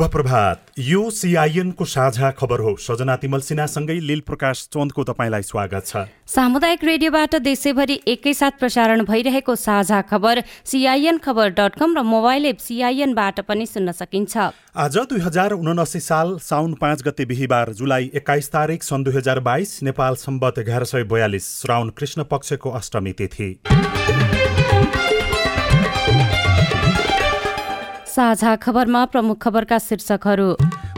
शुभ प्रभात यो सिआइएनको साझा खबर हो। सजना तिमल सिन्हासँगै लील प्रकाश चन्दको तपाईँलाई स्वागत छ। सामुदायिक रेडियोबाट देशैभरि एकैसाथ प्रसारण भइरहेको साझा खबर सिआइएन खबर डट कम र मोबाइल एप सिआइएनबाट पनि सुन्न सकिन्छ। आज दुई हजार उनासी साल साउन पाँच गते बिहिबार जुलाई एक्काइस तारिक सन् दुई हजार बाइस नेपाल सम्बत एघार सय बयालिस श्रावण कृष्ण पक्षको अष्टमी तिथि। साझा खबरमा प्रमुख खबरका शीर्षकहरू।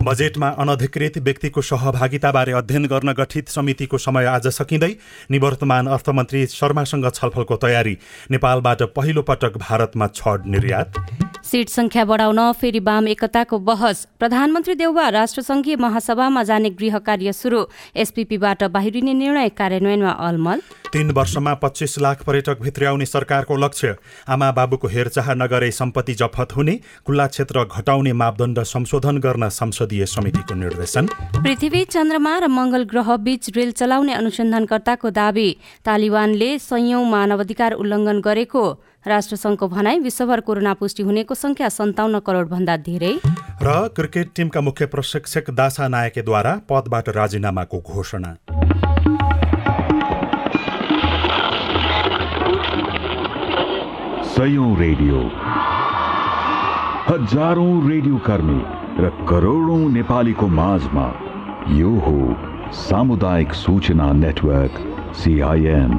बजेटमा अनधिकृत व्यक्तिको सहभागिताबारे अध्ययन गर्न गठित समितिको समय आज सकिँदै निवर्तमान अर्थमन्त्री शर्मासँग छलफलको तयारी। नेपालबाट पहिलो पटक भारतमा छड निर्यात। सिट संख्या बढाउन फेरि वाम एकताको बहस। प्रधानमन्त्री देउवा राष्ट्रसङ्घीय महासभामा जाने गृह कार्य सुरु। एसपीपीबाट बाहिरिने निर्णय कार्यान्वयनमा अलमल। तीन वर्षमा पच्चिस लाख पर्यटक भित्र्याउने सरकारको लक्ष्य। आमा बाबुको हेरचाह नगरे सम्पत्ति जफत हुने खुल्ला क्षेत्र घटाउने मापदण्ड संशोधन गर्न संसदीय समितिको निर्देशन। पृथ्वी चन्द्रमा र मंगल ग्रह बीच रेल चलाउने अनुसन्धानकर्ताको दावी। तालिबानले संयौं मानवाधिकार उल्लङ्घन गरेको। राष्ट्रसङ्घको भनाई विश्वभर कोरोना पुष्टि हुनेको संख्या सन्ताउन्न करोडभन्दा धेरै। र क्रिकेट टिमका मुख्य प्रशिक्षक दासा नायकेद्वारा पदबाट राजीनामाको घोषणा। सयौं रेडियो। हजारौं रेडियो कर्मी र करोडौं नेपालीको माझमा यो हो सामुदायिक सूचना नेटवर्क सिआइएन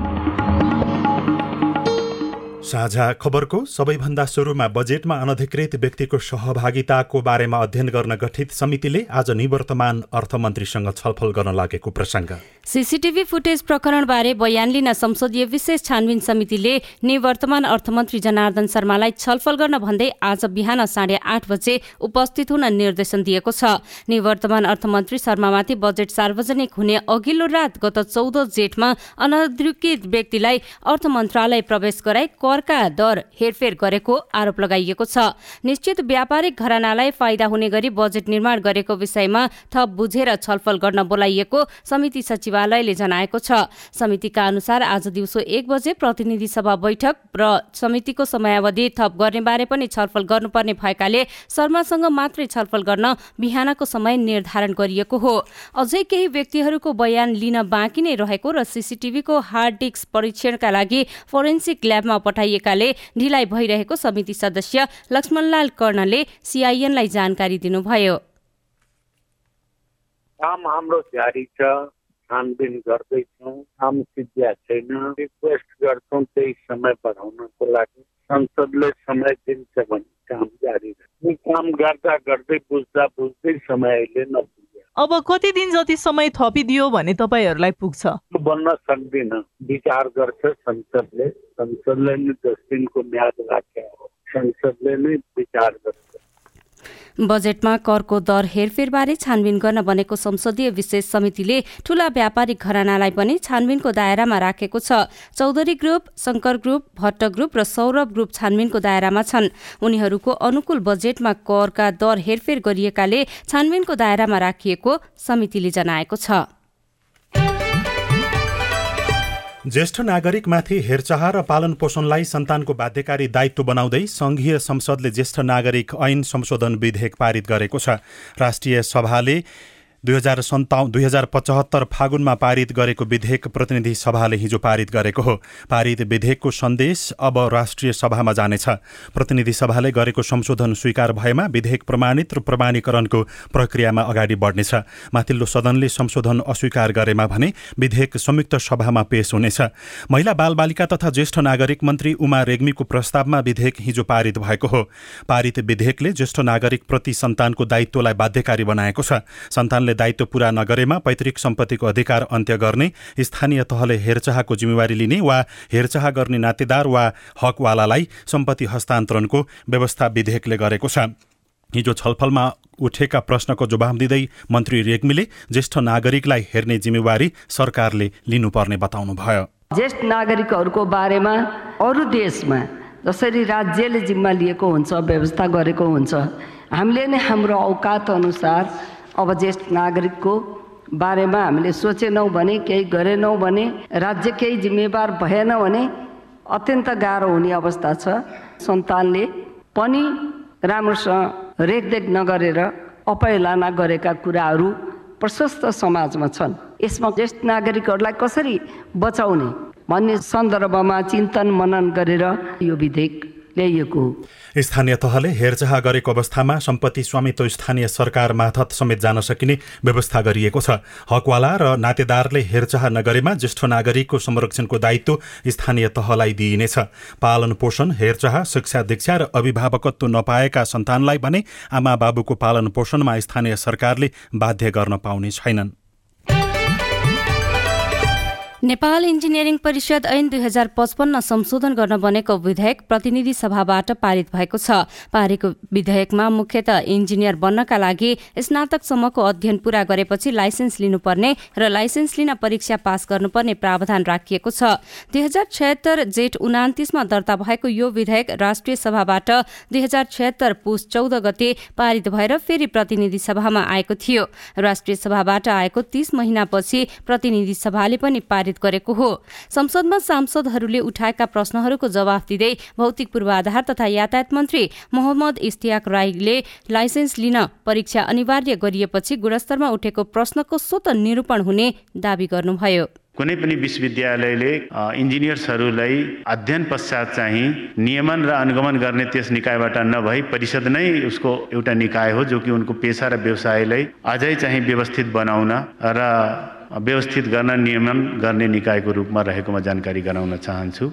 साझा खबरको सबैभन्दा सुरुमा बजेटमा अनधिकृत व्यक्तिको सहभागिताको बारेमा अध्ययन गर्न गठित समितिले आज निवर्तमान अर्थमन्त्रीसँग छलफल गर्न लागेको प्रसङ्ग। सीसीटीभी फुटेज प्रकरणबारे बयान लिन संसदीय विशेष छानबिन समितिले निवर्तमान अर्थमन्त्री जनार्दन शर्मालाई छलफल गर्न भन्दै आज बिहान साढे आठ बजे उपस्थित हुन निर्देशन दिएको छ। निवर्तमान अर्थमन्त्री शर्मामाथि बजेट सार्वजनिक हुने अघिल्लो रात गत चौध जेठमा अनधिकृत व्यक्तिलाई अर्थ मन्त्रालय प्रवेश गराई कर करका दर हेरफेर गरेको आरोप लगाइएको छ। निश्चित व्यापारिक घरानालाई फाइदा हुने गरी बजेट निर्माण गरेको विषयमा थप बुझेर छलफल गर्न बोलाइएको समिति सचिवालयले जनाएको छ। समितिका अनुसार आज दिउँसो एक बजे प्रतिनिधि सभा बैठक र समितिको समयावधि थप गर्ने बारे पनि छलफल गर्नुपर्ने भएकाले शर्मासँग मात्रै छलफल गर्न बिहानको समय निर्धारण गरिएको हो। अझै केही व्यक्तिहरूको बयान लिन बाँकी नै रहेको र सिसिटिभीको हार्ड डिस्क परीक्षणका लागि फोरेन्सिक ल्याबमा पठाइ गरिएकाले ढिलाइ भइरहेको समिति सदस्य लक्ष्मणलाल कर्णले सिआइएनलाई जानकारी दिनुभयो। काम हाम्रो जारी छ छानबिन गर्दैछौँ काम सिद्धिया छैन। रिक्वेस्ट गर्छौँ त्यही समय बढाउनको लागि। संसदले समय दिन्छ भने काम जारी रहन्छ काम गर्दा गर्दै बुझ्दा बुझ्दै समय अहिले नपुग्छ। अब कति दिन जति समय थपिदियो भने तपाईँहरूलाई पुग्छ? बन्न सक्दिनँ। विचार गर्छ संसदले। संसदले नै दस दिनको म्याद राख्या। हो संसदले नै विचार गर्छ। बजेटमा करको दर हेरफेरबारे छानबिन गर्न बनेको संसदीय विशेष समितिले ठूला व्यापारिक घरानालाई पनि छानबिनको दायरामा राखेको छ। Chaudhary group Shankar group Bhatt group र सौरभ ग्रुप छानबिनको दायरामा छन्। उनीहरूको अनुकूल बजेटमा करका दर हेरफेर गरिएकाले छानबिनको दायरामा राखिएको समितिले जनाएको छ। ज्येष्ठ नागरिकमाथि हेरचाह र पालन पोषणलाई सन्तानको बाध्यकारी दायित्व बनाउँदै संघीय संसदले ज्येष्ठ नागरिक ऐन संशोधन विधेयक पारित गरेको छ। राष्ट्रिय सभाले दुई हजार सन्ताउ दुई हजार पचहत्तर फागुनमा पारित गरेको विधेयक प्रतिनिधि सभाले हिजो पारित गरेको हो। पारित विधेयकको सन्देश अब राष्ट्रिय सभामा जानेछ। प्रतिनिधि सभाले गरेको संशोधन स्वीकार भएमा विधेयक प्रमाणित र प्रमाणीकरणको प्रक्रियामा अगाडि बढ्नेछ। माथिल्लो सदनले संशोधन अस्वीकार गरेमा भने विधेयक संयुक्त सभामा पेश हुनेछ। महिला बालबालिका तथा ज्येष्ठ नागरिक मन्त्री उमा रेग्मीको प्रस्तावमा विधेयक हिजो पारित भएको हो। पारित विधेयकले ज्येष्ठ नागरिक प्रति सन्तानको दायित्वलाई बाध्यकारी बनाएको छ। सन्तानले दायित्व पूरा नगरेमा पैतृक सम्पत्तिको अधिकार अन्त्य गर्ने स्थानीय तहले हेरचाहको जिम्मेवारी लिने वा हेरचाह गर्ने नातेदार वा हकवालालाई सम्पत्ति हस्तान्तरणको व्यवस्था विधेयकले गरेको छ। हिजो छलफलमा उठेका प्रश्नको जवाब दिँदै मन्त्री रेग्मीले ज्येष्ठ नागरिकलाई हेर्ने जिम्मेवारी सरकारले लिनुपर्ने बताउनुभयो। ज्येष्ठ नागरिकहरूको बारेमा अरू देशमा जसरी राज्यले जिम्मा लिएको हुन्छ व्यवस्था गरेको हुन्छ हामीले नै हाम्रो औकात अनुसार अब ज्येष्ठ नागरिकको बारेमा हामीले सोचेनौँ भने केही गरेनौँ भने राज्य केही जिम्मेवार भएन भने अत्यन्त गाह्रो हुने अवस्था छ। सन्तानले पनि राम्रोसँग रेखदेख नगरेर अपहेलना गरेका कुराहरू प्रशस्त समाजमा छन्। यसमा ज्येष्ठ नागरिकहरूलाई कसरी बचाउने भन्ने सन्दर्भमा चिन्तन मनन गरेर यो विधेयक ल्याइएको स्थानीय तहले हेरचाह गरेको अवस्थामा सम्पत्ति स्वामित्व स्थानीय सरकार माथत समेत जान सकिने व्यवस्था गरिएको छ। हकवाला र नातेदारले हेरचाह नगरेमा ज्येष्ठ नागरिकको संरक्षणको दायित्व स्थानीय तहलाई दिइनेछ। पालन पोषण हेरचाह शिक्षा दीक्षा र अभिभावकत्व नपाएका सन्तानलाई भने आमा बाबुको पालन पोषणमा स्थानीय सरकारले बाध्य गर्न पाउने छैनन्। नेपाल इन्जिनियरिङ परिषद ऐन दुई हजार पचपन्न संशोधन गर्न बनेको विधेयक प्रतिनिधि सभाबाट पारित भएको छ। पारेको विधेयकमा मुख्यत इन्जिनियर बन्नका लागि स्नातकसम्मको अध्ययन पूरा गरेपछि लाइसेन्स लिनुपर्ने र लाइसेन्स लिन परीक्षा पास गर्नुपर्ने प्रावधान राखिएको छ। दुई हजार छयत्तर जेठ उनातिसमा दर्ता भएको यो विधेयक राष्ट्रिय सभाबाट दुई हजार छयत्तर पुस चौध गते पारित भएर फेरि प्रतिनिधि सभामा आएको थियो। राष्ट्रिय सभाबाट आएको तीस महिनापछि प्रतिनिधि सभाले पनि पारित पारित गरेको हो। संसदमा सांसदहरूले उठाएका प्रश्नहरूको जवाफ दिँदै भौतिक पूर्वाधार तथा यातायात मन्त्री मोहम्मद इस्तियाक राईले लाइसेन्स लिन परीक्षा अनिवार्य गरिएपछि गुणस्तरमा उठेको प्रश्नको स्वत निरूपण हुने दावी गर्नुभयो। कुनै पनि विश्वविद्यालयले इन्जिनियर्सहरूलाई अध्ययन पश्चात चाहिँ नियमन र अनुगमन गर्ने त्यस निकायबाट नभई परिषद नै उसको एउटा निकाय हो जो कि उनको पेसा र व्यवसायलाई अझै चाहिँ व्यवस्थित बनाउन र व्यवस्थित गर्न नियमन गर्ने निकायको रूपमा रहेकोमा जानकारी गराउन चाहन्छु।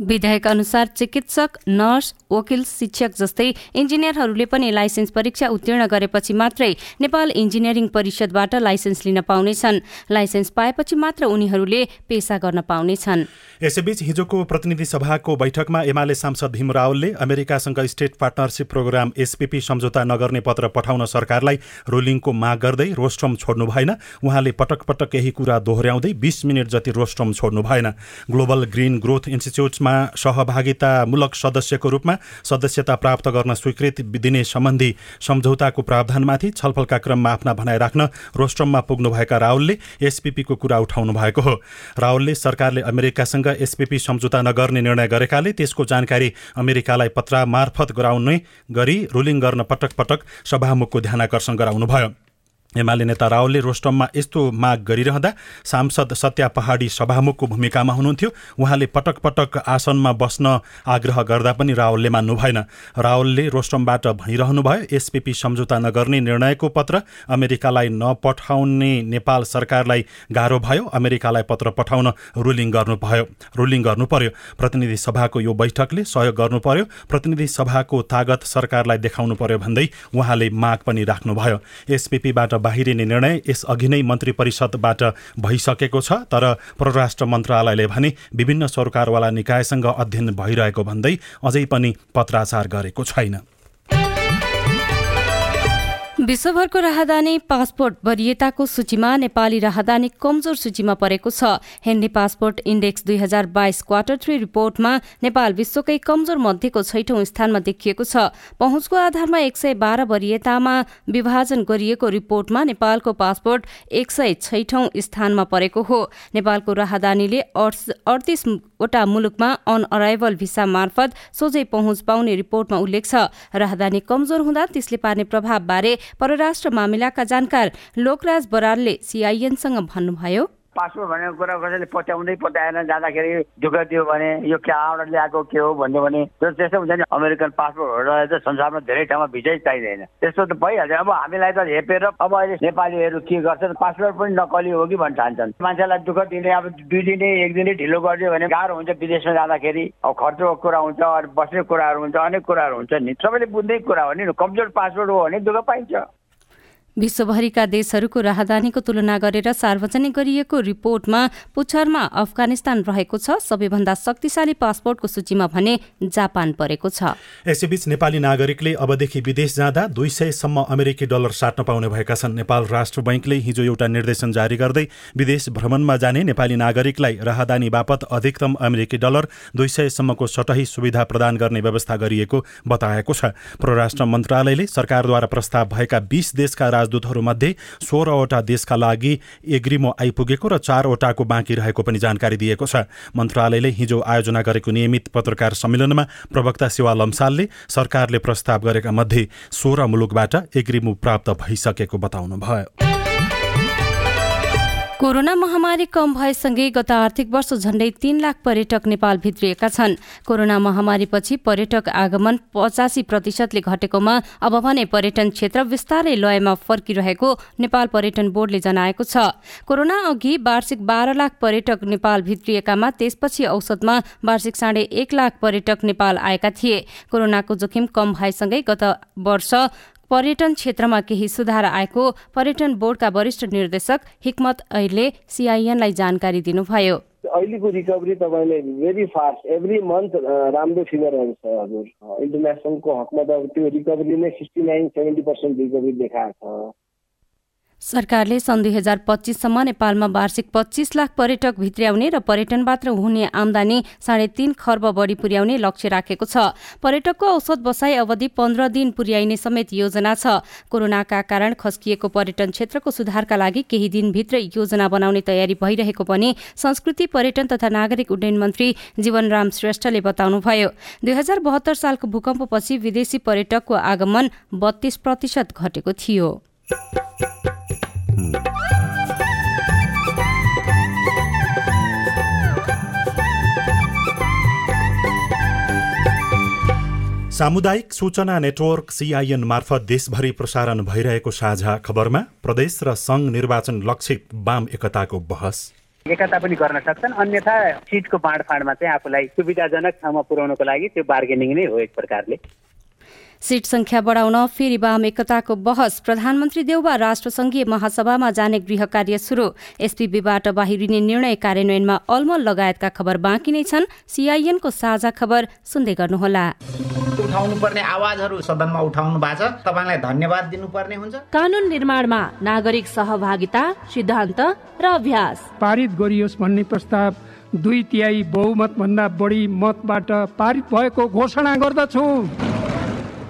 विधेयक अनुसार चिकित्सक नर्स वकिल शिक्षक जस्तै इन्जिनियरहरूले पनि लाइसेन्स परीक्षा उत्तीर्ण गरेपछि मात्रै नेपाल इन्जिनियरिङ परिषदबाट लाइसेन्स लिन पाउनेछन्। लाइसेन्स पाएपछि मात्र उनीहरूले पेसा गर्न पाउनेछन्। यसैबीच हिजोको प्रतिनिधि सभाको बैठकमा एमाले सांसद भीम रावलले अमेरिकासँग स्टेट पार्टनरसिप प्रोग्राम एसपीपी सम्झौता नगर्ने पत्र पठाउन सरकारलाई रोलिङको माग गर्दै रोस्ट्रम छोड्नु भएन। उहाँले पटक पटक यही कुरा दोहोऱ्याउँदै बिस मिनट जति रोस्ट्रम छोड्नु भएन। ग्लोबल ग्रिन ग्रोथ इन्स्टिच्युट्समा सहभागितामूलक सदस्यको रूपमा सदस्यता प्राप्त गर्न स्वीकृति दिने सम्बन्धी सम्झौताको प्रावधानमाथि छलफलका क्रममा आफ्ना भनाइ राख्न रोस्ट्रममा पुग्नुभएका राहुलले एसपिपीको कुरा उठाउनु भएको हो। राहुलले सरकारले अमेरिकासँग एसपिपी सम्झौता नगर्ने निर्णय गरेकाले त्यसको जानकारी अमेरिकालाई पत्र मार्फत गराउने गरी रुलिङ गर्न पटक पटक सभामुखको ध्यान आकर्षण गराउनुभयो। एमाले नेता रावलले रोस्टममा यस्तो माग गरिरहँदा सांसद सत्या पहाडी सभामुखको भूमिकामा हुनुहुन्थ्यो। उहाँले पटक पटक आसनमा बस्न आग्रह गर्दा पनि रावलले मान्नु भएन। रावलले रोस्टमबाट भनिरहनुभयो एसपिपी सम्झौता नगर्ने निर्णयको पत्र अमेरिकालाई नपठाउने नेपाल सरकारलाई गाह्रो भयो अमेरिकालाई पत्र पठाउन रुलिङ गर्नुभयो रुलिङ गर्नु पर्यो प्रतिनिधि सभाको यो बैठकले सहयोग गर्नु पर्यो प्रतिनिधि सभाको तागत सरकारलाई देखाउनु पर्यो भन्दै उहाँले माग पनि राख्नुभयो। एसपिपीबाट बाहिरिने निर्णय यसअघि नै मन्त्री परिषदबाट भइसकेको छ। तर परराष्ट्र मन्त्रालयले भने विभिन्न सरकारवाला निकायसँग अध्ययन भइरहेको भन्दै अझै पनि पत्राचार गरेको छैन। विश्वभरको राहदानी पासपोर्ट वरियताको सूचीमा नेपाली राहदानी कमजोर सूचीमा परेको छ। हेन्डी पासपोर्ट इण्डेक्स दुई हजार बाइस क्वार्टर थ्री रिपोर्टमा नेपाल विश्वकै कमजोर मध्येको छैठौं स्थानमा देखिएको छ। पहुँचको आधारमा एक सय बाह्र वरियतामा विभाजन गरिएको रिपोर्टमा नेपालको पासपोर्ट एक सय छैठौं स्थानमा परेको हो। नेपालको राहदानीले अडतिसवटा मुलुकमा अन अराइभल भिसा मार्फत सोझै पहुँच पाउने रिपोर्टमा उल्लेख छ। राहदानी कमजोर हुँदा त्यसले पार्ने प्रभावबारे परराष्ट्र मामिलाका जानकार लोकराज बरालले सिआइएनसँग भन्नुभयो। पासपोर्ट भनेको कुरा कसैले पत्याउँदै पत्याएन जाँदाखेरि दुःख दियो भने यो कहाँबाट ल्याएको के हो भन्यो भने त्यो त्यस्तो हुन्छ नि अमेरिकन पासपोर्टहरूलाई चाहिँ संसारमा धेरै ठाउँमा भिजै चाहिँदैन। त्यस्तो त भइहाल्छ। अब हामीलाई त हेपेर अब अहिले नेपालीहरू के गर्छन् पासपोर्ट पनि नकली हो कि भन्न ठान्छन् मान्छेलाई दुःख दिने अब दुई दिने एक दिनै ढिलो गरिदियो भने गाह्रो हुन्छ विदेशमा जाँदाखेरि। अब खर्चको कुरा हुन्छ बस्ने कुराहरू हुन्छ अनेक कुराहरू हुन्छ नि। सबैले बुझ्ने कुरा हो नि कमजोर पासपोर्ट हो भने दुःख पाइन्छ। विश्वभरिका देशहरूको राहदानीको तुलना गरेर सार्वजनिक गरिएको रिपोर्टमा पुच्छरमा अफगानिस्तान रहेको छ। सबैभन्दा शक्तिशाली पासपोर्टको सूचीमा भने जापान परेको छ। यसैबीच नेपाली नागरिकले अबदेखि विदेश जाँदा दुई सयसम्म अमेरिकी डलर साट्न पाउने भएका छन्। नेपाल राष्ट्र बैङ्कले हिजो एउटा निर्देशन जारी गर्दै विदेश भ्रमणमा जाने नेपाली नागरिकलाई राहदानी बापत अधिकतम अमेरिकी डलर दुई सयसम्मको सटही सुविधा प्रदान गर्ने व्यवस्था गरिएको बताएको छ। परराष्ट्र मन्त्रालयले सरकारद्वारा प्रस्ताव भएका बीस देशका जलदूतहरूमध्ये सोह्रवटा देशका लागि एग्रिमो आइपुगेको र चारवटाको बाँकी रहेको पनि जानकारी दिएको छ। मन्त्रालयले हिजो आयोजना गरेको नियमित पत्रकार सम्मेलनमा प्रवक्ता शिवा लम्सालले सरकारले प्रस्ताव गरेका मध्ये सोह्र मुलुकबाट एग्रिमो प्राप्त भइसकेको बताउनुभयो। कोरोना महामारी कम भएसँगै गत आर्थिक वर्ष झण्डै तीन लाख पर्यटक नेपाल भित्रिएका छन्। कोरोना महामारीपछि पर्यटक आगमन पचासी प्रतिशतले घटेकोमा अब भने पर्यटन क्षेत्र विस्तारै लयमा फर्किरहेको नेपाल पर्यटन बोर्डले जनाएको छ। कोरोना अघि वार्षिक बाह्र लाख पर्यटक नेपाल भित्रिएकामा त्यसपछि औसतमा वार्षिक साढे एक लाख पर्यटक नेपाल आएका थिए। कोरोनाको जोखिम कम भएसँगै गत वर्ष पर्यटन क्षेत्रमा केही सुधार आएको पर्यटन बोर्डका वरिष्ठ निर्देशक हिक्मत अहिले सिआइएनलाई जानकारी दिनुभयो। अहिलेको रिकभरी तपाईँले भेरी फास्ट एभ्री मन्थ राम्रो फिगरहरू छ हजुर। इन्टरनेसनलको हकमा त त्यो रिकभरी नै sixty nine seventy percent recovery देखाएको छ। सरकारले सन् दुई हजार पच्चिससम्म नेपालमा वार्षिक पच्चिस लाख पर्यटक भित्र्याउने र पर्यटनबाट हुने आमदानी साढे तीन खर्ब बढ़ी पुर्याउने लक्ष्य राखेको छ। पर्यटकको औसत बसाई अवधि पन्ध्र दिन पुर्याइने समेत योजना छ। कोरोनाका कारण खस्किएको पर्यटन क्षेत्रको सुधारका लागि केही दिनभित्र योजना बनाउने तयारी भइरहेको पनि संस्कृति पर्यटन तथा नागरिक उड्डयन मन्त्री जीवनराम श्रेष्ठले बताउनुभयो। दुई हजार बहत्तर सालको भूकम्पपछि विदेशी पर्यटकको आगमन बत्तीस प्रतिशत घटेको थियो। सामुदायिक सूचना नेटवर्क सिआइएन मार्फत देशभरि प्रसारण भइरहेको साझा खबरमा प्रदेश र संघ निर्वाचन लक्षित वाम एकताको बहस। एकता पनि गर्न सक्छन् अन्यथा सिटको बाँडफाँडमा चाहिँ आफूलाई सुविधाजनक ठाउँमा पुर्याउनको लागि त्यो बार्गेनिङ नै हो एक प्रकारले। सीट संख्या बढाउन फेरि वाम एकताको बहस। प्रधानमन्त्री देउबा राष्ट्रसंघीय महासभामा जाने गृह कार्य शुरू एसपीबीबाट बाहिरिने निर्णय कार्यान्वयनमा अलमल लगायतका खबर बाँकी नै छन्। सीआईएनको साझा खबर सुन्दै गर्नुहोला। उठाउनु पर्ने आवाजहरू सदनमा उठाउनु भएको छ। तपाईँलाई धन्यवाद दिनुपर्ने हुन्छ। कानून निर्माणमा नागरिक सहभागिता सिद्धान्त र अभ्यास। पारित गरियोस् भन्ने प्रस्ताव दुई तिहाई बहुमत भन्दा बढी मतबाट पारित भएको घोषणा गर्दछु।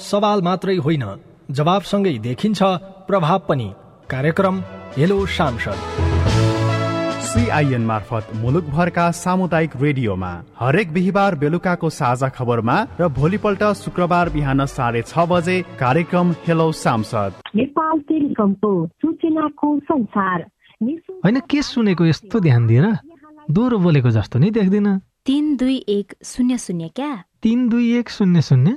सवाल मात्रै होइन जवाबसँगै देखिन्छ प्रभाव पनि। कार्यक्रम हेलो सांसद। सिआइएन मार्फत मुलुकभरका सामुदायिक रेडियोमा हरेक बिहिबार बेलुकाको साझा खबरमा र भोलिपल्ट शुक्रबार बिहान साढे छ बजे कार्यक्रम हेलो सांसद। नेपाल टेलिकमको सूचनाको संसार। होइन के सुनेको यस्तो ध्यान दिएर दोहोरो बोलेको जस्तो नि देख्दिन। तिन दुई एक शून्य शून्य क्या? तिन दुई एक शून्य शून्य?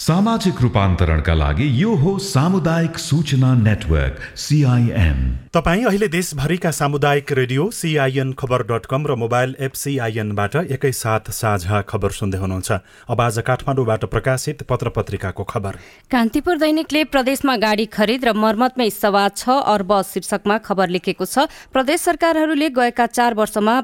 सामाजिक रूपान्तरणका लागि यो हो सामुदायिक सूचना नेटवर्क सिआइएन तपाईँ अहिले देशभरिका सामुदायिक radio CIN Khabar dot com र मोबाइल एप सिआइएनबाट एकैसाथ साझा खबर सुन्दै हुनुहुन्छ। अब आज काठमाडौँबाट प्रकाशित पत्र पत्रिकाको खबर। कान्तिपुर दैनिकले प्रदेशमा गाडी खरिद र मर्मतमै सवा छ अर्ब शीर्षकमा खबर लेखेको छ। प्रदेश सरकारहरूले गएका चार वर्षमा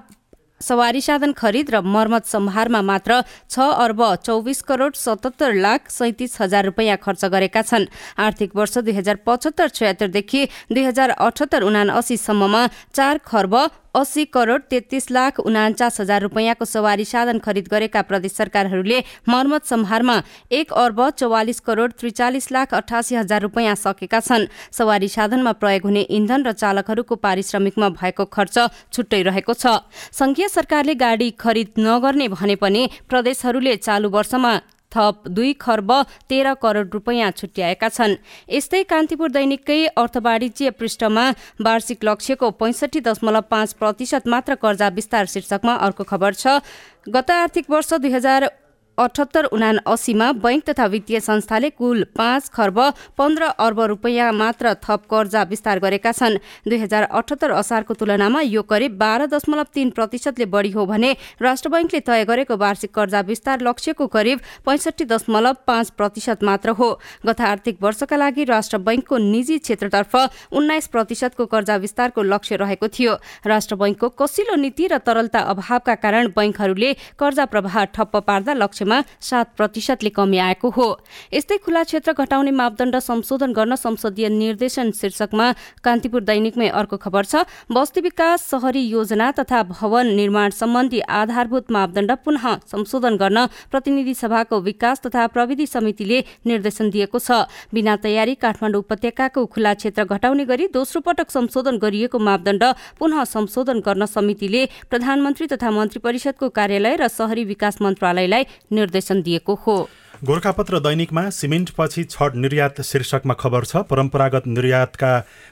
सवारी साधन खरिद र मर्मत सम्हारमा मात्र छ अर्ब चौबिस करोड सतहत्तर लाख सैतिस हजार रुपियाँ खर्च गरेका छन्। आर्थिक वर्ष दुई हजार पचहत्तर छयत्तरदेखि दुई हजार अठहत्तर उना अस्सीसम्ममा चार खर्ब अस्सी करोड तेत्तिस लाख उनाचास हजार रुपियाँको सवारी साधन खरिद गरेका प्रदेश सरकारहरूले मर्मत सम्हारमा एक अर्ब चौवालिस करोड त्रिचालिस लाख अठासी हजार रुपियाँ सकेका छन्। सवारी साधनमा प्रयोग हुने इन्धन र चालकहरूको पारिश्रमिकमा भएको खर्च छुट्टै रहेको छ। संघीय सरकारले गाडी खरिद नगर्ने भने पनि प्रदेशहरूले चालु वर्षमा थप दुई खर्ब तेह्र करोड रुपियाँ छुट्याएका छन्। यस्तै कान्तिपुर दैनिककै अर्थवाणिज्य पृष्ठमा वार्षिक लक्ष्यको पैंसठी दशमलव पाँच प्रतिशत मात्र कर्जा विस्तार शीर्षकमा अर्को खबर छ। गत आर्थिक वर्ष दुई हजार अठहत्तर उना अस्सीमा बैंक तथा वित्तीय संस्थाले कुल पाँच खर्ब पन्ध्र अर्ब रुपियाँ मात्र थप कर्जा विस्तार गरेका छन्। दुई हजार अठहत्तर असारको तुलनामा यो करिब बाह्र दशमलव तीन प्रतिशतले बढी हो भने राष्ट्र बैंकले तय गरेको वार्षिक कर्जा विस्तार लक्ष्यको करिब पैंसठी दशमलव पाँच प्रतिशत मात्र हो। गत आर्थिक वर्षका लागि राष्ट्र बैंकको निजी क्षेत्रतर्फ उन्नाइस प्रतिशतको कर्जा विस्तारको लक्ष्य रहेको थियो। राष्ट्र बैंकको कसिलो नीति र तरलता अभावका कारण बैंकहरूले कर्जा प्रवाह ठप्प पार्दा लक्ष्य लक्ष्यमा सात प्रतिशतले कमी आएको हो। यस्तै खुला क्षेत्र घटाउने मापदण्ड संशोधन गर्न संसदीय निर्देशन शीर्षकमा कान्तिपुर दैनिकमै अर्को खबर छ बस्ती विकास शहरी योजना तथा भवन निर्माण सम्बन्धी आधारभूत मापदण्ड पुनः संशोधन गर्न प्रतिनिधि सभाको विकास तथा प्रविधि समितिले निर्देशन दिएको छ। बिना तयारी काठमाडौँ उपत्यकाको खुला क्षेत्र घटाउने गरी दोस्रो पटक संशोधन गरिएको मापदण्ड पुनः संशोधन गर्न समितिले प्रधानमन्त्री तथा मन्त्री परिषदको कार्यालय र शहरी विकास मन्त्रालयलाई निर्देशन दिएको हो। गोर्खापत्र दैनिकमा सिमेन्टपछि छट निर्यात शीर्षकमा खबर छ परम्परागत निर्यातका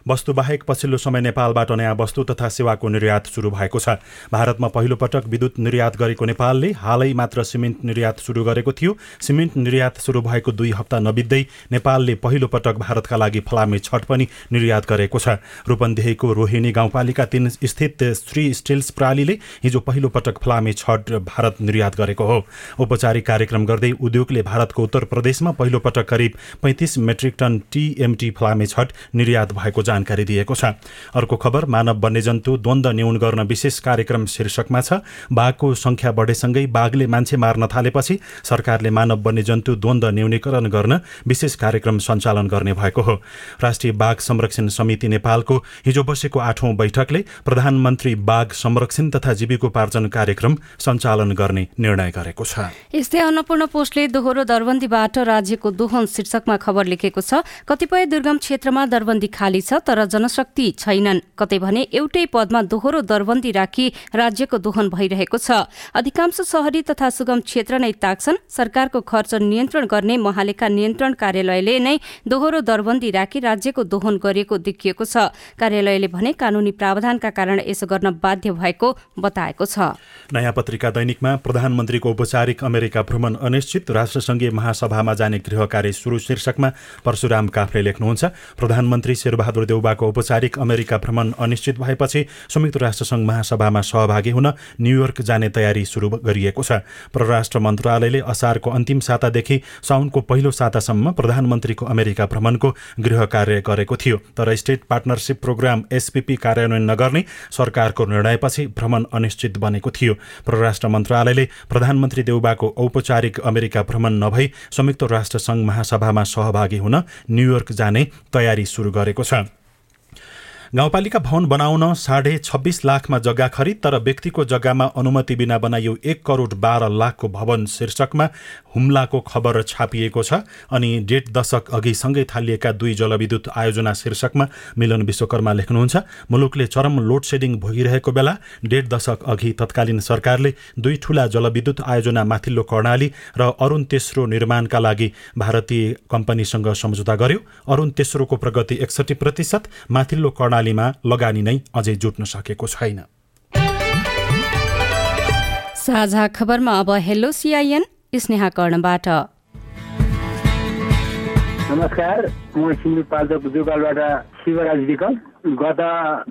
वस्तुबाहेक पछिल्लो समय नेपालबाट नयाँ वस्तु तथा सेवाको निर्यात सुरु भएको छ। भारतमा पहिलो पटक विद्युत निर्यात गरेको नेपालले हालै मात्र सिमेन्ट निर्यात सुरु गरेको थियो। सिमेन्ट निर्यात सुरु भएको दुई हप्ता नबित्दै नेपालले पहिलो पटक भारतका लागि फलामे छट पनि निर्यात गरेको छ। रूपन्देहीको रोहिणी गाउँपालिका तीन स्थित श्री स्टिल्स प्रालीले हिजो पहिलो पटक फलामे छट भारत निर्यात गरेको हो। औपचारिक कार्यक्रम गर्दै उद्योगले भारतको उत्तर प्रदेशमा पहिलो पटक करिब पैँतिस मेट्रिक टन टिएमटी फलामे छट निर्यात भएको जानकारी दिएको छ। अर्को खबर मानव वन्यजन्तु द्वन्द न्यून गर्न विशेष कार्यक्रम शीर्षकमा छ। बाघको संख्या बढेसँगै बाघले मान्छे मार्न थालेपछि सरकारले मानव वन्यजन्तु द्वन्द न्यूनीकरण गर्न विशेष कार्यक्रम सञ्चालन गर्ने भएको हो। राष्ट्रिय बाघ संरक्षण समिति नेपालको हिजो बसेको आठौं बैठकले प्रधानमन्त्री बाघ संरक्षण तथा जीविकोपार्जन कार्यक्रम सञ्चालन गर्ने निर्णय गरेको छ। यस्तै अन्नपूर्ण पोस्टले दोहोरो दरबन्दीबाट राज्यको दोहन शीर्षकमा खबर लेखेको छ कतिपय दुर्गम क्षेत्रमा दरबन्दी खाली छ तर जनशक्ति छैनन्। कतै भने एउटै पदमा दोहोरो दरबन्दी राखी राज्यको दोहन भइरहेको छ। अधिकांश शहरी तथा सुगम क्षेत्र नै ताक्छन्। सरकारको खर्च नियन्त्रण गर्ने महालेखा नियन्त्रण कार्यालयले नै दोहोरो दरबन्दी राखी राज्यको दोहन गरिएको देखिएको छ। कार्यालयले भने कानूनी प्रावधानका कारण यसो गर्न बाध्य भएको बताएको छ। नयाँ पत्रिका दैनिकमा प्रधानमन्त्रीको औपचारिक अमेरिका भ्रमण अनिश्चित राष्ट्र संघीय महासभामा जाने गृह कार्य सुरु शीर्षकमा परशुराम काफ्ले लेख्नुहुन्छ प्रधानमन्त्री शेरबहादुर देउबाको औपचारिक अमेरिका भ्रमण अनिश्चित भएपछि संयुक्त राष्ट्रसङ्घ महासभामा सहभागी हुन न्युयोर्क जाने तयारी सुरु गरिएको छ। परराष्ट्र मन्त्रालयले असारको अन्तिम सातादेखि साउनको पहिलो सातासम्म प्रधानमन्त्रीको अमेरिका भ्रमणको गृह कार्य गरेको थियो। तर स्टेट पार्टनरसिप प्रोग्राम एसपीपी कार्यान्वयन नगर्ने सरकारको निर्णयपछि भ्रमण अनिश्चित बनेको थियो। परराष्ट्र मन्त्रालयले प्रधानमन्त्री देउबाको औपचारिक अमेरिका भ्रमण नभई संयुक्त राष्ट्रसङ्घ महासभामा सहभागी हुन न्युयोर्क जाने तयारी सुरु गरेको छ। गाउँपालिका भवन बनाउन साढे छब्बिस लाखमा जग्गा खरिद तर व्यक्तिको जग्गामा अनुमति बिना बनाइयो एक करोड बाह्र लाखको भवन शीर्षकमा हुम्लाको खबर छापिएको छ। अनि डेढ दशक अघिसँगै थालिएका दुई जलविद्युत आयोजना शीर्षकमा मिलन विश्वकर्मा लेख्नुहुन्छ। मुलुकले चरम लोड सेडिङ भोगिरहेको बेला डेढ दशक अघि तत्कालीन सरकारले दुई ठूला जलविद्युत आयोजना माथिल्लो कर्णाली र अरुण तेस्रो निर्माणका लागि भारतीय कम्पनीसँग सम्झौता गर्यो। अरुण तेस्रोको प्रगति एकसठी प्रतिशत माथिल्लो कर्णाली प्रणालीमा लगानी नै अझै जुट्न सकेको छैन। साझा खबरमा अब हेलो सिआइएन स्नेहा कर्णबाट। नमस्कार म सिन्धुपाल्चोक जुगालबाट शिवराज विकल। गत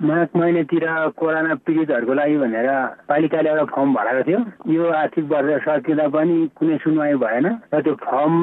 माघ महिनातिर कोरोना पीडितहरूको लागि भनेर पालिकाले एउटा फर्म भराएको थियो। यो आर्थिक वर्ष सकिँदा पनि कुनै सुनवाई भएन र त्यो फर्म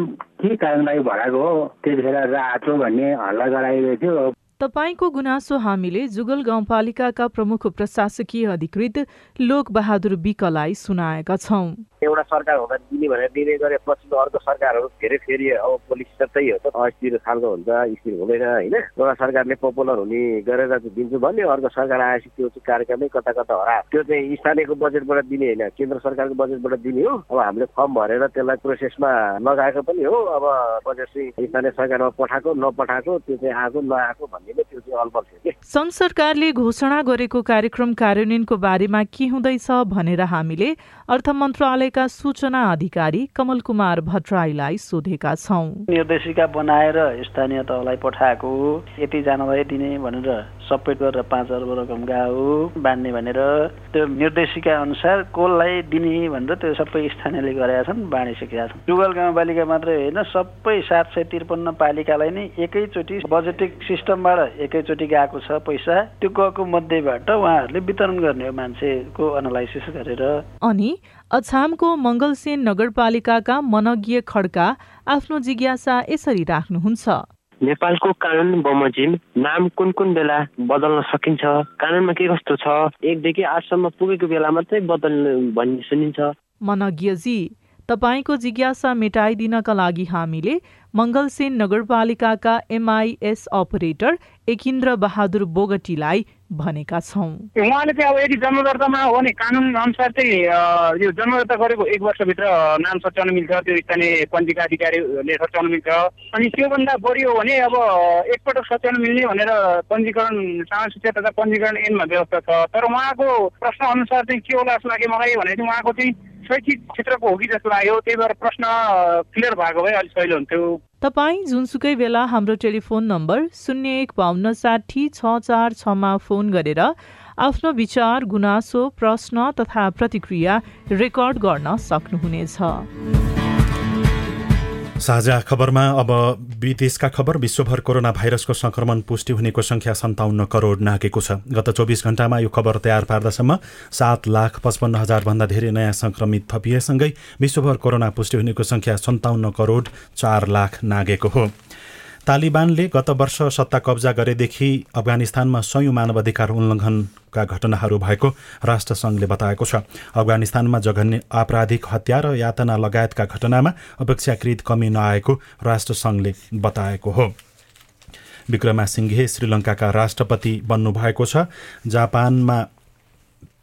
के कारणको लागि भराएको हो त्यतिखेर राहत हो भन्ने हल्ला गराएको थियो। तपाईँको गुनासो हामीले जुगल गाउँपालिकाका प्रमुख प्रशासकीय अधिकृत लोक बहादुर विकलाई सुनाएका छौँ। एउटा सरकार हुँदा दिने भनेर दिने गरे पछिल्लो अर्को सरकारहरू धेरै फेरि अब पोलिसी त्यही हो त। अस्थिर खालको हुन्छ स्थिर हुँदैन होइन? एउटा सरकारले पपुलर हुने गरेर दिन्छु भन्यो अर्को सरकार आएपछि त्यो चाहिँ कार्यक्रमै कता कता हरा त्यो चाहिँ स्थानीयको बजेटबाट दिने होइन केन्द्र सरकारको बजेटबाट दिने हो। अब हामीले फर्म भरेर त्यसलाई प्रोसेसमा लगाएको पनि हो। अब बजेट चाहिँ स्थानीय सरकारमा पठाएको नपठाएको त्यो चाहिँ आएको नआएको भन्ने नै त्यो चाहिँ अलपल थियो कि सङ्घ सरकारले घोषणा गरेको कार्यक्रम कार्यान्वयनको बारेमा के हुँदैछ भनेर हामीले अर्थ मन्त्रालयका सूचना अधिकारी कमल कुमार भट्टराईलाई सोधेका छौँ। निर्देशिका बनाएर स्थानीय तहलाई पठाएको यति जानलाई दिने भनेर सबै गरेर पाँच अर्ब रकम गयो बाँड्ने भनेर त्यो निर्देशिका अनुसार कसलाई दिने भनेर त्यो सबै स्थानीयले गरेका छन् बाँडिसकेका छन्। टुगल गाउँपालिका मात्रै होइन सबै सात सय त्रिपन्न पालिकालाई नै एकैचोटि बजेटिक सिस्टमबाट एकैचोटि गएको छ पैसा। त्यो गएको मध्येबाट उहाँहरूले वितरण गर्ने हो मान्छेको एनालाइसिस गरेर। अनि अछामको मङ्गलसेन नगरपालिकाका मनज्ञ खड्का आफ्नो जिज्ञासा यसरी राख्नुहुन्छ। नेपालको कानुन बमोजिम नाम कुन कुन बेला बदल्न सकिन्छ? कानुनमा के कस्तो छ? एकदेखि आठसम्म पुगेको बेला मात्रै बदल्नु भन्ने सुनिन्छ। मनज्ञजी तपाईँको जिज्ञासा मेटाइदिनका लागि हामीले मङ्गलसेन नगरपालिकाका एमआइएस अपरेटर एकिन्द्र बहादुर बोगटीलाई भनेका छौँ। उहाँले चाहिँ अब यदि जन्मदर्तामा हो भने कानुन अनुसार चाहिँ यो जन्मदर्ता गरेको एक वर्षभित्र नाम सच्याउन मिल्छ त्यो स्थानीय पञ्जिका अधिकारीले सच्याउन मिल्छ। अनि त्योभन्दा बढी हो भने अब एकपटक सच्याउन मिल्ने भनेर पञ्जीकरण सामाजिक शिक्षा तथा पञ्जीकरण ऐनमा व्यवस्था छ। तर उहाँको प्रश्न अनुसार चाहिँ के होला जस्तो लाग्यो मलाई भने चाहिँ उहाँको चाहिँ शैक्षिक क्षेत्रको हो कि जस्तो लाग्यो। त्यही भएर प्रश्न क्लियर भएको भए अलिक सहिलो हुन्थ्यो। तपाईँ जुनसुकै बेला हाम्रो टेलिफोन नम्बर शून्य एक बाहन्न साठी छ चार छमा फोन गरेर आफ्नो विचार गुनासो प्रश्न तथा प्रतिक्रिया रेकर्ड गर्न सक्नुहुनेछ। साझा खबरमा अब विदेशका खबर विश्वभर कोरोना भाइरसको संक्रमण पुष्टि हुनेको संख्या सन्ताउन्न करोड नागेको छ। गत चौबिस घण्टामा यो खबर तयार पार्दासम्म सात लाख पचपन्न हजारभन्दा धेरै नयाँ संक्रमित थपिएसँगै विश्वभर कोरोना पुष्टि हुनेको संख्या सन्ताउन्न करोड चार लाख नागेको हो। तालिबानले गत वर्ष सत्ता कब्जा गरेदेखि अफगानिस्तानमा सयौँ मानवाधिकार उल्लङ्घनका घटनाहरू भएको राष्ट्रसङ्घले बताएको छ। अफगानिस्तानमा जघन्य आपराधिक हत्या र यातना लगायतका घटनामा अपेक्षाकृत कमी नआएको राष्ट्रसङ्घले बताएको हो। विक्रमा सिंघे श्रीलङ्काका राष्ट्रपति बन्नुभएको छ। जापानमा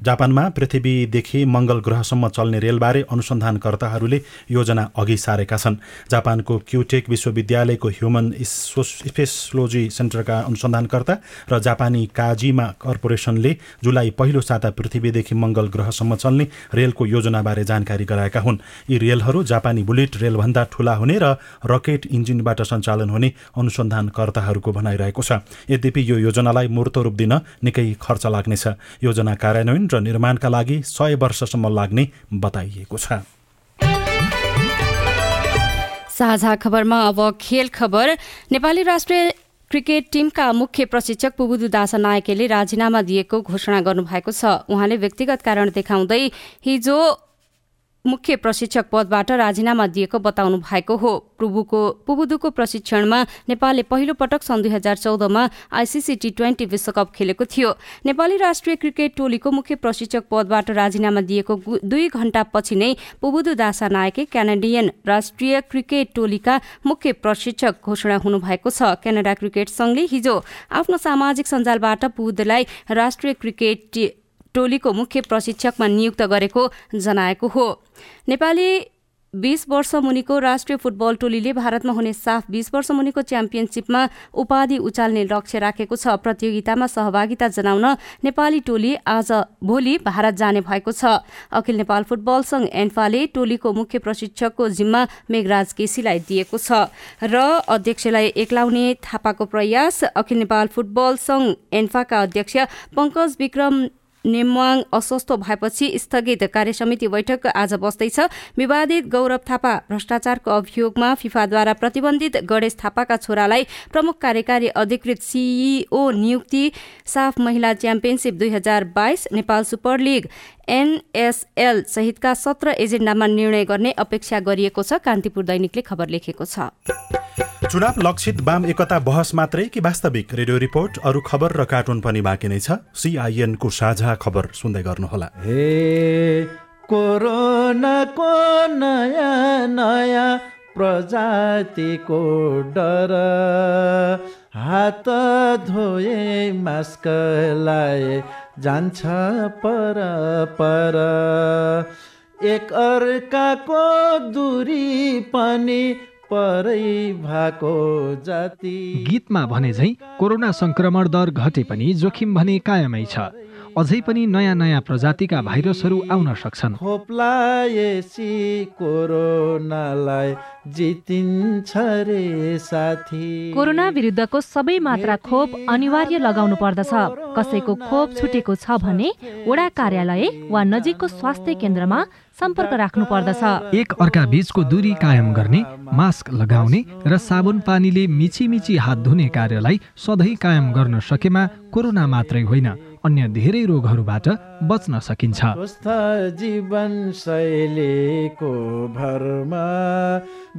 जापानमा पृथ्वीदेखि मङ्गल ग्रहसम्म चल्ने रेलबारे अनुसन्धानकर्ताहरूले योजना अघि सारेका छन्। जापानको क्युटेक विश्वविद्यालयको ह्युमन स्पेसलोजी सेन्टरका अनुसन्धानकर्ता र जापानी काजिमा कर्पोरेसनले जुलाई पहिलो साता पृथ्वीदेखि मङ्गल ग्रहसम्म चल्ने रेलको योजनाबारे जानकारी गराएका हुन्। यी रेलहरू जापानी बुलेट रेलभन्दा ठूला हुने र रकेट इन्जिनबाट सञ्चालन हुने अनुसन्धानकर्ताहरूको भनाइरहेको छ। यद्यपि यो योजनालाई मूर्त रूप दिन निकै खर्च लाग्नेछ। योजना कार्यान्वयन र निर्माणका लागि सय वर्षसम्म लाग्ने बताइएको छ। साझा खबरमा अब खेल खबर। नेपाली राष्ट्रिय क्रिकेट टिमका मुख्य प्रशिक्षक पुबुदु दासा नायकेले राजीनामा दिएको घोषणा गर्नुभएको छ। उहाँले व्यक्तिगत कारण देखाउँदै हिजो मुख्य प्रशिक्षक पदबाट राजीनामा दिएको बताउनु भएको हो। प्रभुको पुबुदुको प्रशिक्षणमा नेपालले पहिलो पटक सन् दुई हजार चौधमा आइसिसी टी ट्वेन्टी विश्वकप खेलेको थियो। नेपाली राष्ट्रिय क्रिकेट टोलीको मुख्य प्रशिक्षक पदबाट राजीनामा दिएको दुई घण्टापछि नै पुबुदु दासा नायके क्यानाडियन राष्ट्रिय क्रिकेट टोलीका मुख्य प्रशिक्षक घोषणा हुनुभएको छ। क्यानाडा क्रिकेट संघले हिजो आफ्नो सामाजिक सञ्जालबाट पुबुदुलाई राष्ट्रिय क्रिकेट टोलीको मुख्य प्रशिक्षकमा नियुक्त गरेको जनाएको हो। नेपाली बीस वर्ष मुनिको राष्ट्रिय फुटबल टोलीले भारतमा हुने साफ बीस वर्ष मुनिको च्याम्पियनसिपमा उपाधि उचाल्ने लक्ष्य राखेको छ। प्रतियोगितामा सहभागिता जनाउन नेपाली टोली आज भोलि भारत जाने भएको छ। अखिल नेपाल फुटबल संघ एन्फाले टोलीको मुख्य प्रशिक्षकको जिम्मा मेघराज केसीलाई दिएको छ र अध्यक्षलाई एक्लाउने थापाको प्रयास अखिल नेपाल फुटबल संघ एन्फाका अध्यक्ष पङ्कज विक्रम नेमवाङ अस्वस्थ भएपछि स्थगित कार्यसमिति बैठक आज बस्दैछ। विवादित गौरव थापा भ्रष्टाचारको अभियोगमा फिफाद्वारा प्रतिबन्धित गणेश थापाका छोरालाई प्रमुख कार्यकारी अधिकृत सिइओ नियुक्ति साफ महिला च्याम्पियनसिप दुई हजार बाइस नेपाल सुपर लिग एनएसएल सहितका सत्र एजेन्डामा निर्णय गर्ने अपेक्षा गरिएको छ। कान्तिपुर दैनिकले खबर लेखेको छ। चुनाव लक्षित वाम एकता बहस मात्रै कि वास्तविक? रेडियो रिपोर्ट अरू खबर र कार्टुन पनि बाँकी नै छ। सिआइएनको साझा खबर सुन्दै गर्नुहोला। हे कोरोनाको नयाँ नयाँ प्रजातिको डर। हात धोए मास्क लाए जान्छ पर पर। एक अर्काको दूरी पनि भएको जाति। गीतमा भने झै कोरोना संक्रमण दर घटे पनि जोखिम भने कायमै छ। अझै पनि नयाँ नयाँ प्रजातिका भाइरसहरू आउन सक्छन्। खोप्लाएसी कोरोनालाई जितिन्छ रे साथी। कोरोना विरुद्धको सबै मात्रा खोप अनिवार्य लगाउनु पर्दछ। कसैको खोप छुटेको छ भने वडा कार्यालय वा नजिकको स्वास्थ्य केन्द्रमा सम्पर्क राख्नु पर्दछ एक अर्का बीचको दूरी कायम गर्ने मास्क लगाउने र साबुन पानीले मिची मिची हात धुने कार्यलाई सधैँ कायम गर्न सकेमा कोरोना मात्रै होइन अन्य धेरै रोगहरूबाट बच्न सकिन्छ। स्वस्थ जीवन शैलीको भरमा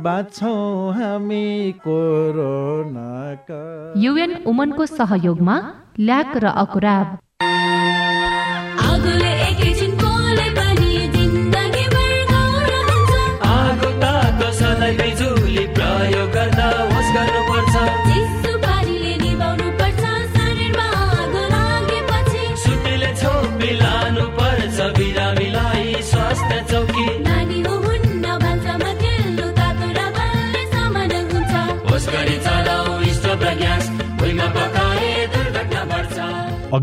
बाँच्छौँ हामी कोरोनाका। युएन उमनको सहयोगमा ल्याक र अकुराब।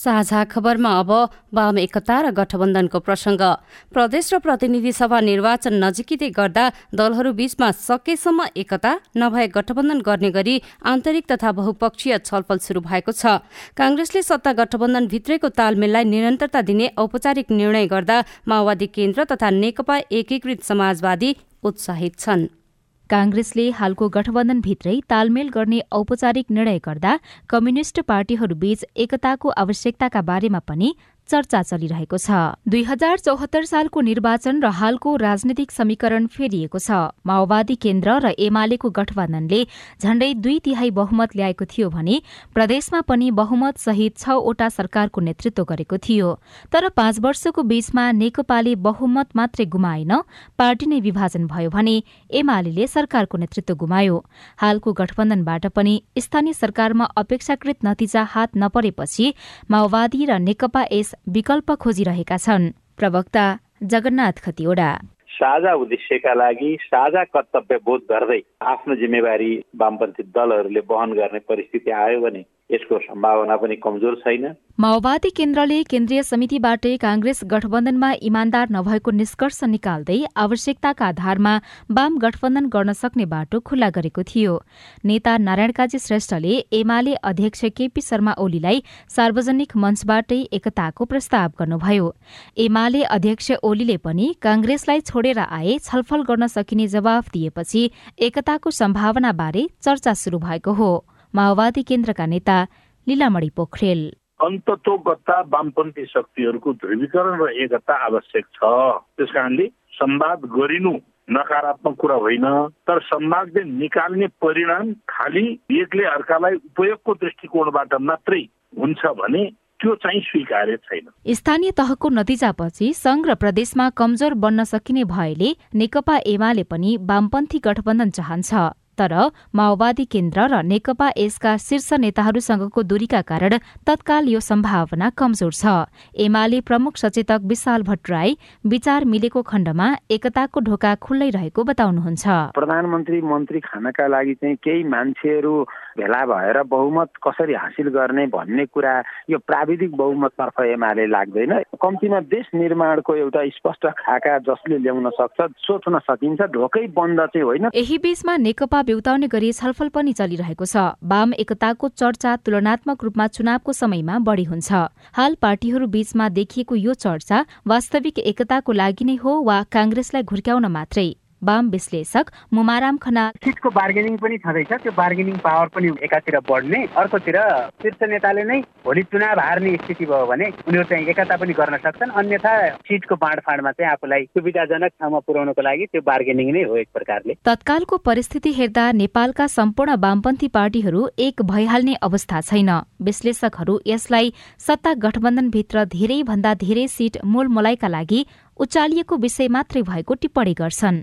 साझा खबरमा अब वाम एकता र गठबन्धनको प्रसङ्ग। प्रदेश र प्रतिनिधि सभा निर्वाचन नजिकिँदै गर्दा दलहरू बीचमा सकेसम्म एकता नभए गठबन्धन गर्ने गरी आन्तरिक तथा बहुपक्षीय छलफल शुरू भएको छ। कांग्रेसले सत्ता गठबन्धन भित्रैको तालमेललाई निरन्तरता दिने औपचारिक निर्णय गर्दा माओवादी केन्द्र तथा नेकपा एकीकृत समाजवादी उत्साहित छन्। कांग्रेसले हालको गठबन्धनभित्रै तालमेल गर्ने औपचारिक निर्णय गर्दा कम्युनिष्ट पार्टीहरूबीच एकताको आवश्यकताका बारेमा पनि चर्चा चलिरहेको छ। दुई हजार चौहत्तर सालको निर्वाचन र हालको राजनीतिक समीकरण फेरिएको छ। माओवादी केन्द्र र एमालेको गठबन्धनले झण्डै दुई तिहाई बहुमत ल्याएको थियो भने प्रदेशमा पनि बहुमत सहित छवटा सरकारको नेतृत्व गरेको थियो। तर पाँच वर्षको बीचमा नेकपाले बहुमत मात्रै गुमाएन पार्टी नै विभाजन भयो भने एमाले सरकारको नेतृत्व गुमायो। हालको गठबन्धनबाट पनि स्थानीय सरकारमा अपेक्षाकृत नतिजा हात नपरेपछि माओवादी र नेकपा यस विकल्प खोजिरहेका छन्। प्रवक्ता जगन्नाथ खतिवड़ा। साझा उद्देश्यका लागि साझा कर्तव्य बोध गर्दै आफ्नो जिम्मेवारी वामपन्थी दलहरूले वहन गर्ने परिस्थिति आयो भने यसको सम्भावना पनि कमजोर छैन। माओवादी केन्द्रले केन्द्रीय समितिबाटै कांग्रेस गठबन्धनमा इमान्दार नभएको निष्कर्ष निकाल्दै आवश्यकताका आधारमा वाम गठबन्धन गर्न सक्ने बाटो खुल्ला गरेको थियो। नेता नारायण काजी श्रेष्ठले एमाले अध्यक्ष केपी शर्मा ओलीलाई सार्वजनिक मञ्चबाटै एकताको प्रस्ताव गर्नुभयो। एमाले अध्यक्ष ओलीले पनि कांग्रेसलाई छोडेर आए छलफल गर्न सकिने जवाफ दिएपछि एकताको सम्भावनाबारे चर्चा शुरू भएको हो। माओवादी केन्द्रका नेता लीलामणि पोखरेल। अन्ततोगत्ता वामपन्थी शक्तिहरूको ध्रुवीकरण र एकता आवश्यक छ। त्यस कारणले संवाद गरिनु नकारात्मक कुरा होइन तर संवादले निकाल्ने परिणाम खालि एकले अर्कालाई उपयोगको दृष्टिकोणबाट मात्रै हुन्छ भने त्यो चाहिँ स्वीकार्य छैन। स्थानीय तहको नतिजापछि संघ र प्रदेशमा कमजोर बन्न सकिने भएले नेकपा एमाले पनि वामपन्थी गठबन्धन चाहन्छ। तर माओवादी केन्द्र र नेकपा यसका शीर्ष नेताहरूसँगको दूरीका कारण तत्काल यो सम्भावना कमजोर छ। एमाले प्रमुख सचेतक विशाल भट्टराई विचार मिलेको खण्डमा एकताको ढोका खुल्लै रहेको बताउनुहुन्छ। प्रधानमन्त्री मन्त्री खानका लागि चाहिँ केही मान्छेहरू भेला भएर बहुमत कसरी हासिल गर्ने भन्ने कुरा यो प्राविधिक बहुमततर्फ एमाले लाग्दैन। कम्तीमा देश निर्माणको एउटा स्पष्ट खाका जसले ल्याउन सक्छ सोच्न सकिन्छ ढोकै बन्द चाहिँ होइन। यही बीचमा नेकपा बेउताउने गरी छलफल पनि चलिरहेको छ। वाम एकताको चर्चा तुलनात्मक रूपमा चुनावको समयमा बढ़ी हुन्छ। हाल पार्टीहरू बीचमा देखिएको यो चर्चा वास्तविक एकताको लागि नै हो वा कांग्रेसलाई घुर्क्याउन मात्रै? वाम विश्लेषक मुमाराम खनाल। सिटको बार्गेनिङ पनि छँदैछ। त्यो बार्गेनिङ पावर पनि एकातिर बढ्ने अर्कोतिर शीर्ष नेताले नै भोलि चुनाव हार्ने स्थिति भयो भने उनीहरू चाहिँ एकता पनि गर्न सक्छन्। अन्यथा सिटको बाँडफाँडमा चाहिँ आफूलाई सुविधाजनक ठाउँमा पुर्याउनको लागि त्यो बार्गेनिङ नै हो एक प्रकारले। तत्कालको परिस्थिति हेर्दा नेपालका सम्पूर्ण वामपन्थी पार्टीहरू एक भइहाल्ने अवस्था छैन। विश्लेषकहरू यसलाई सत्ता गठबन्धनभित्र धेरै भन्दा धेरै सीट मोलमोलाइका लागि उचालिएको विषय मात्रै भएको टिप्पणी गर्छन्।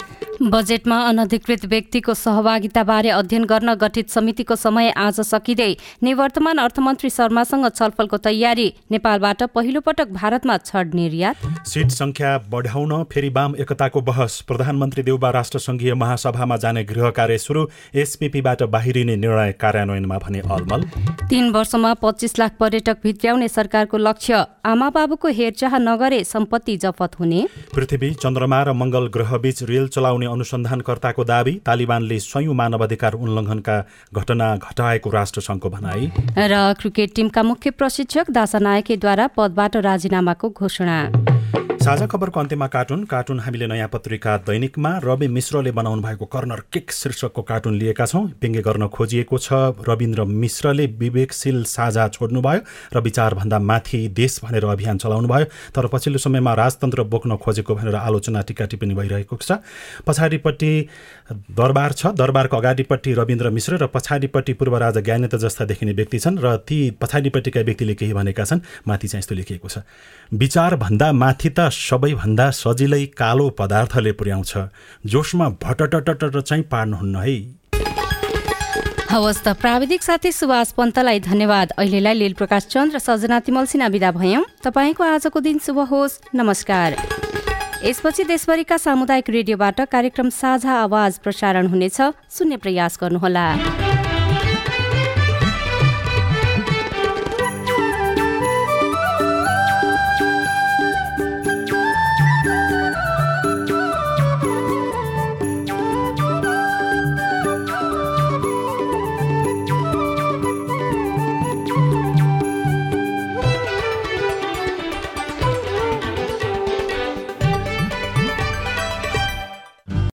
बजेटमा अनधिकृत व्यक्तिको सहभागिताबारे अध्ययन गर्न गठित समितिको समय आज सकिँदै निवर्तमान अर्थमन्त्री शर्मासँग छलफलको तयारी। नेपालबाट पहिलो पटक भारतमा छड निर्यात। सिट संख्या बढाउन फेरि वाम एकताको बहस। प्रधानमन्त्री देउबा राष्ट्र संघीय महासभामा जाने गृह कार्य सुरु। एसपिपीबाट बाहिरिने निर्णय कार्यान्वयनमा भने अलमल। तीन वर्षमा पच्चिस लाख पर्यटक भित्र्याउने सरकारको लक्ष्य। आमा बाबुको हेरचाह नगरे सम्पत्ति जफत हुने। पृथ्वी चन्द्रमा र मङ्गल ग्रहबीच रेल चलाउने अनुसन्धानकर्ताको दावी तालिबानले स्वयं मानवाधिकार उल्लङ्घनका घटना घटाएको राष्ट्रसङ्घको भनाई। र क्रिकेट टिमका मुख्य प्रशिक्षक दासा नायकेद्वारा पदबाट राजीनामाको घोषणा। साझा खबरको अन्त्यमा कार्टुन। कार्टुन हामीले नयाँ पत्रिका दैनिकमा रवि मिश्रले बनाउनु भएको कर्नर किक शीर्षकको कार्टुन लिएका छौँ। व्यङ्ग्य गर्न खोजिएको छ। रविन्द्र मिश्रले विवेकशील साझा छोड्नुभयो र विचारभन्दा माथि देश भनेर अभियान चलाउनु भयो तर पछिल्लो समयमा राजतन्त्र बोक्न खोजेको भनेर आलोचना टिका टिप्पणी भइरहेको छ। पछाडिपट्टि दरबार छ। दरबारको अगाडिपट्टि रविन्द्र मिश्र र पछाडिपट्टि पूर्व राजा ज्ञानेन्द्र जस्ता देखिने व्यक्ति छन् र ती पछाडिपट्टिका व्यक्तिले केही भनेका छन्। माथि चाहिँ यस्तो लेखिएको छ। विचारभन्दा माथि त सबैभन्दा सजिलै कालो पदार्थले पुर्याउँछ जोसमा भटटटट चाहिँ पार्नुहुन्न है। हवस् त प्राविधिक साथी सुभाष पन्तलाई धन्यवाद। अहिलेलाई लील प्रकाश चन्द र सजना तिमल सिन्हा विदा भयौँ। तपाईँको आजको दिन शुभ होस्। नमस्कार। यसपछि देशभरिका सामुदायिक रेडियोबाट कार्यक्रम साझा आवाज प्रसारण हुनेछ। सुन्ने प्रयास गर्नुहोला।